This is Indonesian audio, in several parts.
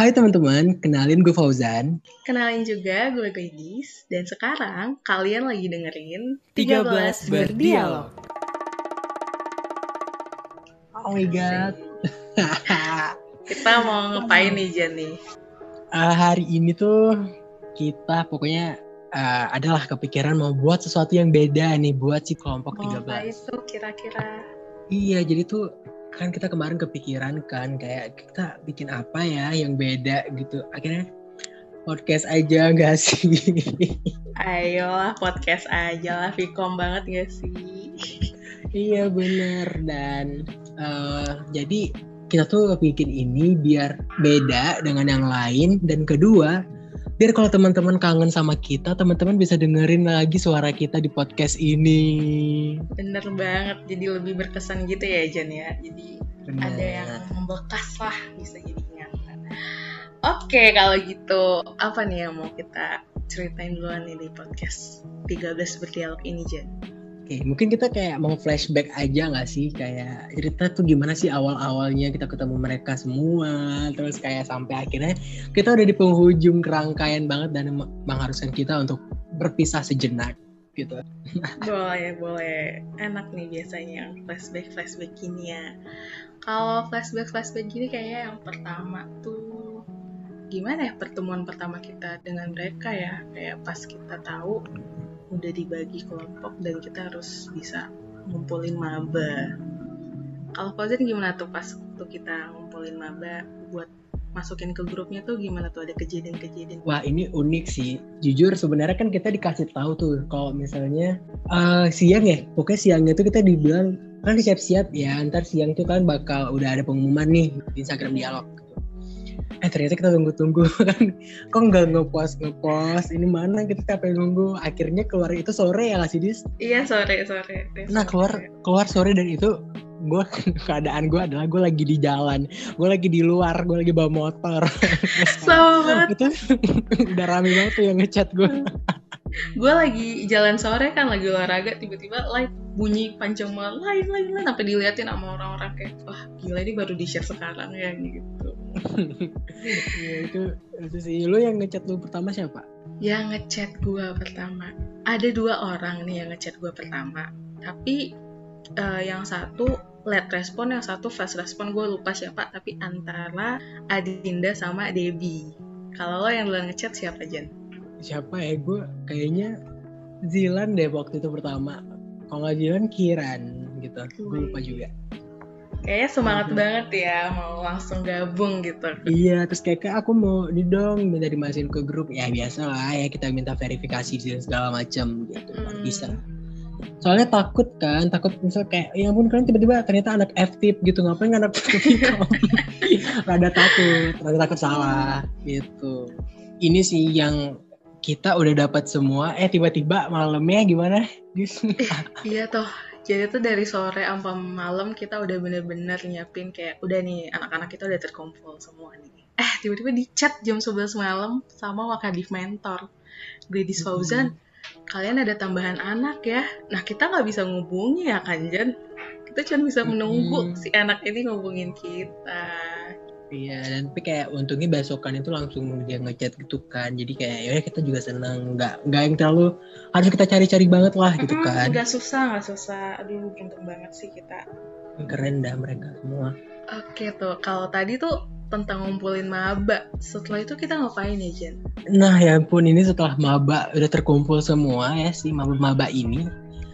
Hai teman-teman, kenalin gue Fauzan. Kenalin juga gue Gadis. Dan sekarang kalian lagi dengerin 13 Berdialog. Oh my god. Kita mau ngapain nih Jan nih? Uh, hari ini tuh kita pokoknya uh, adalah kepikiran mau buat sesuatu yang beda nih buat si kelompok 13. apa itu kira-kira? Iya, jadi tuh kan kita kemarin kepikiran kan kayak kita bikin apa ya yang beda gitu. Akhirnya podcast aja gak sih? Ayolah podcast aja lah, Vicom banget gak sih? iya bener dan uh, jadi kita tuh bikin ini biar beda dengan yang lain dan kedua biar kalau teman-teman kangen sama kita teman-teman bisa dengerin lagi suara kita di podcast ini Bener banget, jadi lebih berkesan gitu ya Jan ya. Jadi Bener. ada yang membekas lah bisa jadi ingatan. Oke kalau gitu, apa nih yang mau kita ceritain duluan nih di podcast 13 berdialog ini Jan? Oke, mungkin kita kayak mau flashback aja nggak sih? Kayak cerita tuh gimana sih awal-awalnya kita ketemu mereka semua terus kayak sampai akhirnya kita udah di penghujung kerangkaian banget dan mengharuskan kita untuk berpisah sejenak gitu. boleh boleh. Enak nih biasanya flashback flashback gini ya. Kalau flashback flashback gini kayaknya yang pertama tuh gimana ya pertemuan pertama kita dengan mereka ya? Kayak pas kita tahu udah dibagi kelompok dan kita harus bisa ngumpulin maba kalau Fauzan gimana tuh pas waktu kita ngumpulin maba buat masukin ke grupnya tuh gimana tuh ada kejadian-kejadian Wah ini unik sih. Jujur sebenarnya kan kita dikasih tahu tuh kalau misalnya eh, siang ya, pokoknya siangnya tuh kita dibilang kan siap-siap ya. Ntar siang tuh kan bakal udah ada pengumuman nih di Instagram dialog. Eh ternyata kita tunggu-tunggu kan, kok nggak ngepost ngepost. Ini mana kita capek nunggu. Akhirnya keluar itu sore ya sih dis? iya sore sore Nah keluar keluar sore dan itu gue keadaan gue adalah gue lagi di jalan, gue lagi di luar, gue lagi bawa motor. sama banget itu udah rame banget tuh yang ngechat gue. gue lagi jalan sore kan lagi olahraga tiba-tiba live bunyi panjang banget lain lain lain sampai diliatin sama orang-orang kayak wah gila ini baru di share sekarang ya gitu Iya itu itu sih lu yang ngechat lu pertama siapa? yang ngechat gue pertama ada dua orang nih yang ngechat gue pertama tapi eh, yang satu late respon yang satu fast respon gue lupa siapa tapi antara Adinda sama Debbie kalau lo yang duluan ngechat siapa Jan? Siapa ya gue kayaknya Zilan deh waktu itu pertama. Kalau nggak Zilan Kiran gitu. Gue lupa juga. Kayaknya semangat Mhm. banget ya mau langsung gabung gitu. Iya terus kayak "Kak, aku mau di dong minta dimasukin ke grup ya biasa lah ya kita minta verifikasi dan segala macam gitu Hmm. bisa. Soalnya takut kan, takut misal kayak ya ampun kalian tiba-tiba ternyata anak F-tip gitu ngapain anak rada takut, rada takut salah gitu. Ini sih yang kita udah dapat semua, eh tiba-tiba malamnya gimana? Iya toh. Jadi tuh dari sore sampai malam kita udah bener-bener nyiapin kayak udah nih anak-anak kita udah terkumpul semua nih. Eh tiba-tiba di chat jam 11 malam sama Wakadif Mentor. Gladys Fauzan, kalian ada tambahan anak ya. Nah kita nggak bisa ngubungi ya kan Jan. Kita cuma bisa menunggu Mm. si anak ini ngubungin kita. Iya, dan tapi kayak untungnya besokan itu langsung dia ngechat gitu kan. Jadi kayak ya kita juga senang, nggak nggak yang terlalu harus kita cari-cari banget lah gitu Mm-mm, kan. Nggak susah, nggak susah. Aduh beruntung banget sih kita. Keren dah mereka semua. Oke tuh, kalau tadi tuh tentang ngumpulin maba. Setelah itu kita ngapain ya Jan? Nah ya ampun ini setelah maba udah terkumpul semua ya si maba-maba ini.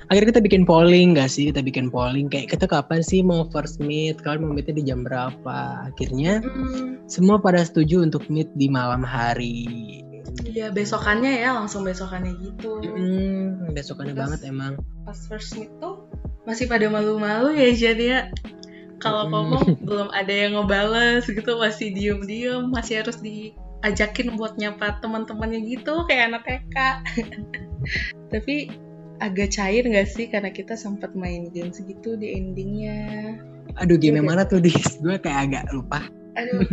Akhirnya kita bikin polling gak sih? Kita bikin polling kayak kita kapan sih mau first meet? Kalian mau meetnya di jam berapa? Akhirnya Hmm, semua pada setuju untuk meet di malam hari. Iya besokannya ya, langsung besokannya gitu. Hmm, besokannya Terus- banget emang. Pas first meet tuh masih pada malu-malu ya Jan ya. Kalau Mm-mm. ngomong belum ada yang ngebales gitu, masih diem-diem, masih harus diajakin buat nyapa teman-temannya gitu kayak anak TK. Tapi agak cair nggak sih karena kita sempat main game segitu di endingnya. Aduh game yang Iya. mana tuh dis? Gue kayak agak lupa. Aduh,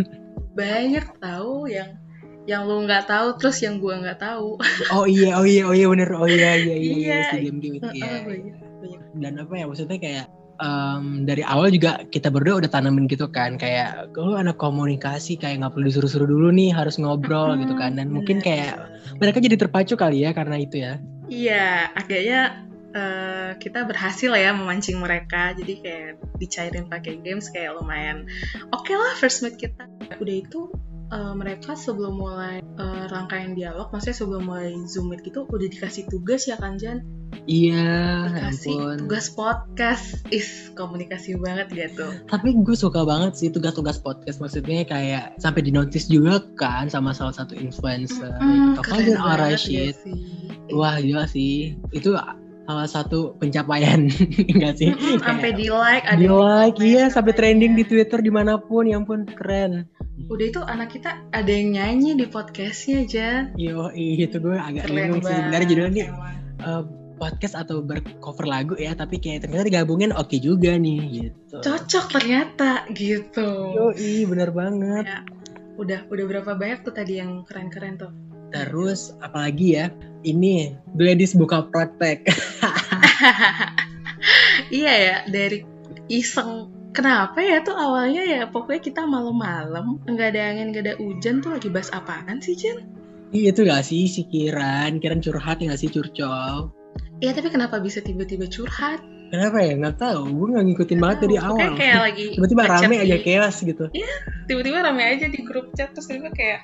banyak tahu yang yang lu nggak tahu terus yang gua nggak tahu. Oh iya, oh iya, oh iya bener, oh iya, iya, iya, iya, Iya. game game itu ya. Heeh, banyak, banyak. Dan apa ya maksudnya kayak um, dari awal juga kita berdua udah tanamin gitu kan kayak lu anak komunikasi kayak nggak perlu disuruh-suruh dulu nih harus ngobrol Hmm, gitu kan dan mungkin bener. kayak mereka jadi terpacu kali ya karena itu ya Iya, agaknya eh, kita berhasil ya memancing mereka. Jadi kayak dicairin pakai games kayak lumayan oke lah first meet kita. Udah itu eh, mereka sebelum mulai eh, rangkaian dialog, maksudnya sebelum mulai zoom meet gitu udah dikasih tugas ya kan Jan? iya ya Dikasih ampun tugas podcast. Is komunikasi banget gitu. tapi gue suka banget sih tugas-tugas podcast maksudnya kayak sampai di notice juga kan sama salah satu influencer Mm, gitu. Kalian gak shit sih? wah gila sih itu salah satu pencapaian enggak sih sampai di like, ada di like iya sampai trending di Twitter di mana pun ya ampun keren Udah itu anak kita ada yang nyanyi di podcastnya Jan. Yo, itu gue agak Keren bingung sih sebenarnya judulnya eh, podcast atau bercover lagu ya, tapi kayak ternyata digabungin oke juga nih gitu. Cocok ternyata gitu. Yo, bener banget. Ya, udah udah berapa banyak tuh tadi yang keren-keren tuh. Terus apalagi ya? Ini Gladys buka praktek. iya ya dari iseng kenapa ya tuh awalnya ya pokoknya kita malam-malam nggak ada angin nggak ada hujan tuh lagi bahas apaan sih Jen? Iya itu gak sih si Kiran? Kiran curhat ya gak sih curcol? Iya tapi kenapa bisa tiba-tiba curhat? Kenapa ya? Gak tahu. Gue gak ngikutin banget dari Pokoknya awal. kayak lagi Tiba-tiba rame aja di- chaos gitu. tiba-tiba rame aja di grup chat terus tiba kayak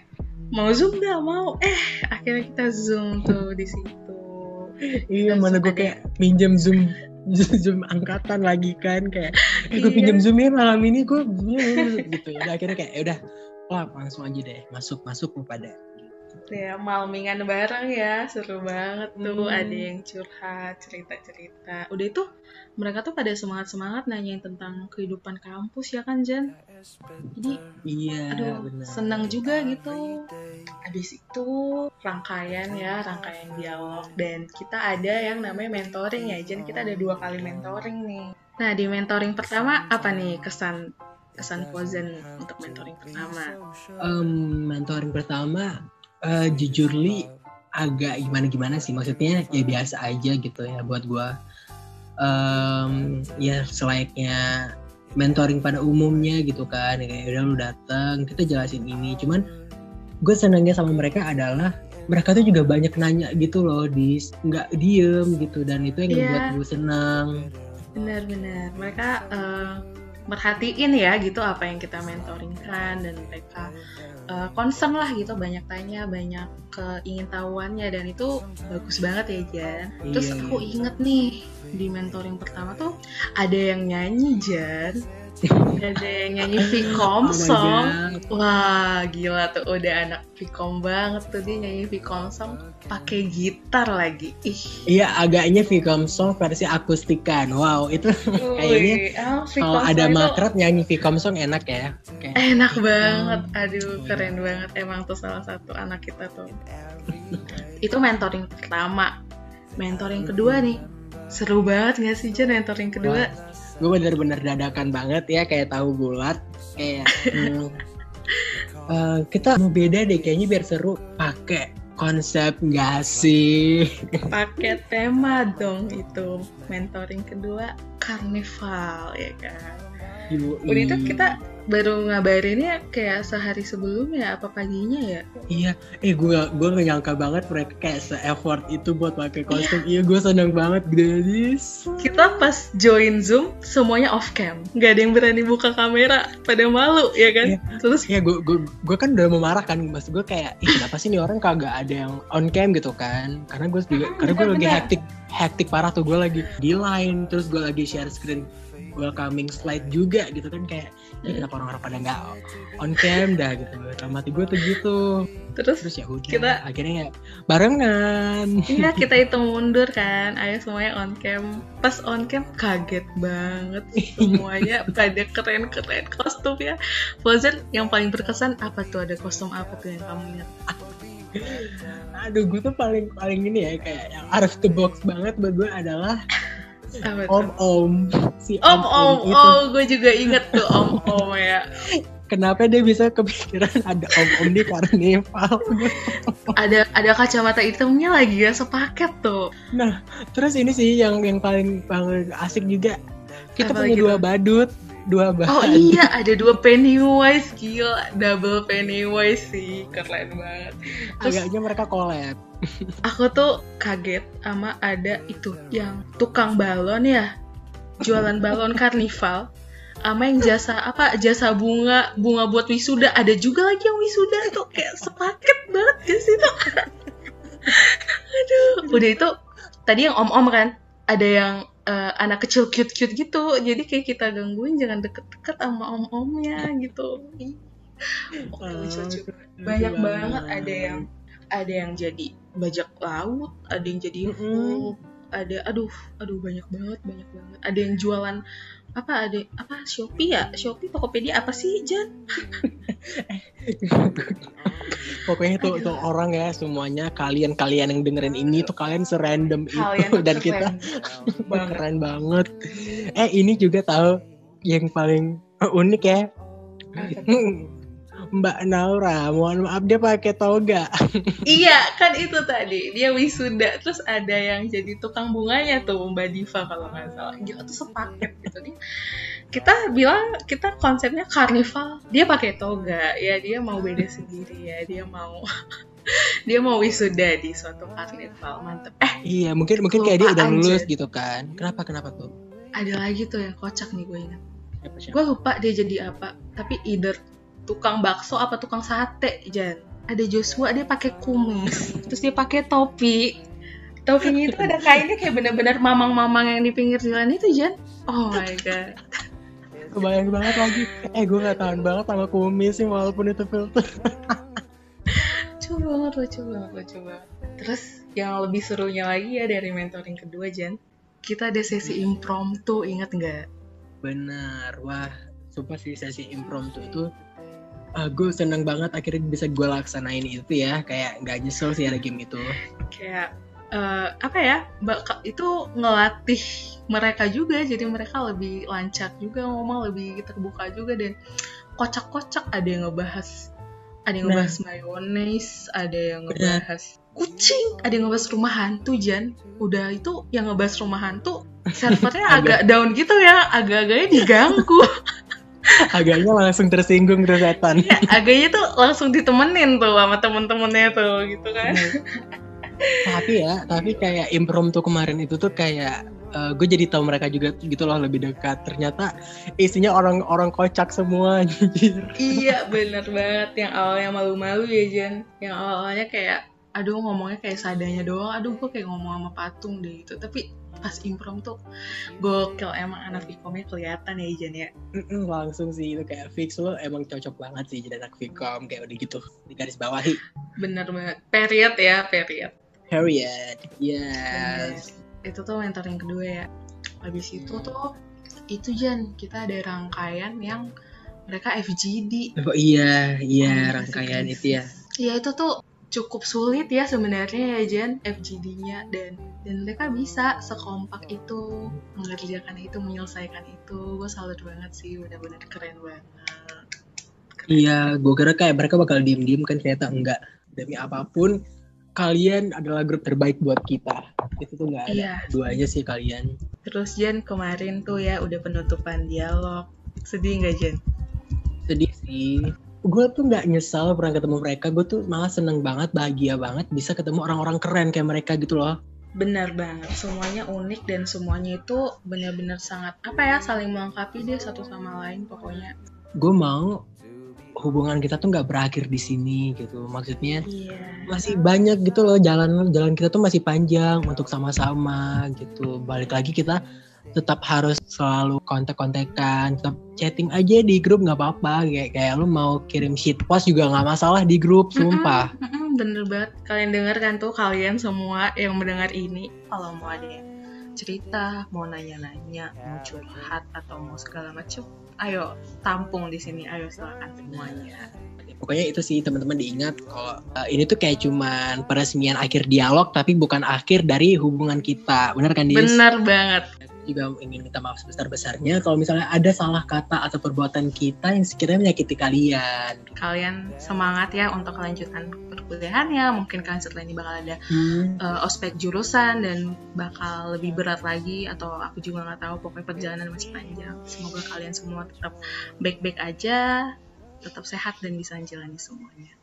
mau zoom nggak mau eh akhirnya kita zoom tuh di situ Iya, mana gue kayak minjem zoom zoom angkatan lagi kan kayak gue Iya. pinjam zoom ya malam ini gue gitu ya udah akhirnya kayak ya udah wah langsung aja deh masuk masuk lu pada. Ya malmingan bareng ya seru banget tuh Hmm. ada yang curhat cerita cerita udah itu mereka tuh pada semangat semangat nanyain tentang kehidupan kampus ya kan Jan jadi iya aduh benar. senang juga gitu. Habis itu rangkaian ya rangkaian dialog. Dan kita ada yang namanya mentoring ya Jan kita ada dua kali mentoring nih nah di mentoring pertama apa nih? kesan kesan Pozen untuk mentoring pertama. Em, mentoring pertama eh, jujur li agak gimana gimana sih? Maksudnya ya biasa aja gitu ya buat gue Em, ya selayaknya mentoring pada umumnya gitu kan. Kayak udah lu datang kita jelasin ini. Cuman gue senangnya sama mereka adalah mereka tuh juga banyak nanya gitu loh di nggak diem gitu dan itu yang Iya. ngebuat gue senang Benar-benar mereka eh, merhatiin ya gitu apa yang kita mentoringkan dan mereka eh, concern lah gitu banyak tanya banyak keingintahuannya dan itu bagus banget ya Jan. Terus Iya, aku iya. inget nih di mentoring pertama tuh ada yang nyanyi Jan, ada yang nyanyi Vcom Oh song. Wah gila tuh. Udah anak Vcom banget tuh dia nyanyi Vcom song. Pakai gitar lagi. Ih. Iya agaknya Vicom Song versi akustikan. Wow itu Kayaknya Vcom kalau ada song itu- makrab nyanyi Vicom Song enak ya. Kayak, Enak banget, aduh keren banget emang tuh salah satu anak kita tuh. Itu mentoring pertama, mentoring kedua nih, seru banget gak sih Jen mentoring kedua? Gue bener-bener dadakan banget ya kayak tahu bulat kayak hmm, eh, kita mau beda deh kayaknya biar seru pakai konsep nggak sih Pakai tema dong itu mentoring kedua karnival ya kan. Yoi. Udah itu kita baru ngabarinnya kayak sehari sebelumnya apa paginya ya? iya. Eh gue gue gak nyangka banget mereka kayak se effort itu buat pakai konsep iya gue seneng banget guys Kita pas join Zoom semuanya off cam, nggak ada yang berani buka kamera, pada malu ya kan? Iya. Terus ya gue gue gue kan udah mau marah kan mas. Gue kayak ih kenapa sih nih orang kagak ada yang on cam? gitu kan. Karena gue juga karena gue lagi hektik hektik parah tuh. Gue lagi di line terus gue lagi share screen welcoming slide juga gitu kan. Kayak kenapa orang-orang pada nggak on cam dah gitu dalam hati gue tuh gitu terus terus ya udah Kita- akhirnya ya barengan Iya kita hitung mundur kan, ayo semuanya on cam. Pas on cam kaget banget semuanya pada keren-keren kostumnya. Frozen yang paling berkesan apa tuh ada kostum apa tuh yang kamu ingat? aduh gue tuh paling paling ini ya kayak yang out of the box banget buat gue adalah? Om om si Om om itu. Oh gue juga inget tuh om om ya. kenapa dia bisa kepikiran ada om-om di karnival Ada ada kacamata hitamnya lagi ya sepaket tuh. nah terus ini sih yang yang paling paling asik juga. Kita Apa punya dua badut dua Oh badut iya, ada dua Pennywise. Gila, double Pennywise sih, keren banget. Terus agaknya mereka collab. aku tuh kaget sama ada itu yang tukang balon ya, jualan balon karnival. Sama yang jasa apa jasa bunga bunga buat wisuda. Ada juga lagi yang wisuda tuh kayak sepaket banget gak sih tuh aduh. Udah itu tadi yang om om kan ada yang eh, anak kecil cute cute gitu jadi kayak kita gangguin jangan deket-deket sama om omnya gitu. Oke, lucu-lucu. banyak banget ada yang ada yang jadi bajak laut ada yang jadi Mm-mm. hook ada aduh aduh banyak banget banyak banget. Ada yang jualan apa ada apa Shopee ya? Shopee Tokopedia apa sih Jan? Pokoknya tuh tuh orang ya semuanya kalian kalian yang dengerin ini tuh kalian serandom kalian itu dan kita banget keren banget. Eh ini juga tahu yang paling unik ya Mbak Naura, mohon maaf dia pakai toga. iya kan itu tadi dia wisuda terus ada yang jadi tukang bunganya tuh Mbak Diva kalau nggak salah gila tuh sepaket gitu nih kita bilang kita konsepnya karnival dia pakai toga ya dia mau beda sendiri ya dia mau dia mau wisuda di suatu karnival mantep eh Iya, mungkin mungkin kayak dia udah aja. lulus gitu kan. Kenapa kenapa tuh? ada lagi tuh yang kocak nih gue ingat gue lupa dia jadi apa tapi either tukang bakso apa tukang sate Jan? Ada Joshua dia pakai kumis. Terus dia pakai topi. Topinya itu ada kainnya kayak bener-bener mamang-mamang yang di pinggir jalan itu Jan. Oh my god. Kebayang banget lagi. Eh, gue gak tahan banget sama kumis sih walaupun itu filter. lucu banget lucu banget lucu banget. Terus yang lebih serunya lagi ya dari mentoring kedua Jan. Kita ada sesi impromptu inget nggak? Benar. Wah, sumpah sih sesi impromptu itu ah, gue seneng banget akhirnya bisa gue laksanain itu ya. Kayak nggak nyesel sih ada game itu. Kayak eh, apa ya bak- itu ngelatih mereka juga. Jadi mereka lebih lancar juga ngomong lebih terbuka juga. Dan kocak-kocak. Ada yang ngebahas ada yang Nah. ngebahas mayonnaise ada yang ngebahas kucing ada yang ngebahas rumah hantu Jan. Udah itu yang ngebahas rumah hantu servernya agak down gitu ya. Agak-agaknya diganggu agaknya langsung tersinggung terus setan. Ya, agaknya tuh langsung ditemenin tuh sama temen-temennya tuh gitu kan. Tapi ya tapi kayak impromptu kemarin itu tuh kayak gue jadi tahu mereka juga gitu loh lebih dekat. Ternyata isinya orang-orang kocak semua Iya bener banget. Yang awalnya malu-malu ya Jan Yang awalnya kayak aduh ngomongnya kayak seadanya doang. Aduh gue kayak ngomong sama patung deh gitu. Tapi pas improm tuh gokil. Emang anak Vkomnya kelihatan ya Jan ya? Mm-mm, langsung sih itu kayak fix. Lo emang cocok banget sih jadi anak Vcom kayak udah gitu di garis bawahi. Bener banget. Period ya period. Period yes. Itu tuh mentoring kedua ya. Habis itu tuh itu Jan kita ada rangkaian yang mereka FGD oh iya iya Oh, rangkaian gitu. itu ya. Ya itu tuh cukup sulit ya sebenarnya ya Jan FGD-nya dan dan mereka bisa sekompak itu mengerjakan itu menyelesaikan itu. Gue salut banget sih benar-benar keren banget. Keren. iya gue kira kayak mereka bakal diem-diem kan ternyata enggak. Demi apa pun kalian adalah grup terbaik buat kita. Itu tuh nggak ada Iya. duanya sih kalian. Terus Jan kemarin tuh ya udah penutupan dialog. Sedih nggak Jan sedih sih gue tuh nggak nyesal pernah ketemu mereka. Gue tuh malah seneng banget bahagia banget bisa ketemu orang-orang keren kayak mereka gitu loh. Benar banget. Semuanya unik dan semuanya itu benar-benar sangat apa ya saling melengkapi dia satu sama lain pokoknya. Gue mau hubungan kita tuh nggak berakhir di sini gitu. Maksudnya iya. masih banyak gitu loh jalan jalan kita tuh masih panjang untuk sama-sama gitu. Balik lagi kita tetap harus selalu kontak-kontakan tetap chatting aja di grup nggak apa-apa. Kayak kayak lu mau kirim shit post juga nggak masalah di grup sumpah. Mm-mm, bener banget. Kalian dengar kan tuh kalian semua yang mendengar ini. Kalau mau ada yang cerita mau nanya-nanya mau curhat atau mau segala macam ayo tampung di sini. Ayo silakan semuanya. Pokoknya itu sih teman-teman diingat kalau uh, ini tuh kayak cuman peresmian akhir dialog tapi bukan akhir dari hubungan kita. Bener kan Dis? bener banget juga ingin minta maaf sebesar-besarnya kalau misalnya ada salah kata atau perbuatan kita yang sekiranya menyakiti kalian. Kalian semangat ya untuk kelanjutan perkuliahannya. Mungkin kalian setelah ini bakal ada hmm. uh, ospek jurusan dan bakal lebih berat lagi atau aku juga nggak tahu pokoknya perjalanan masih panjang. Semoga kalian semua tetap baik-baik aja, tetap sehat dan bisa menjalani semuanya.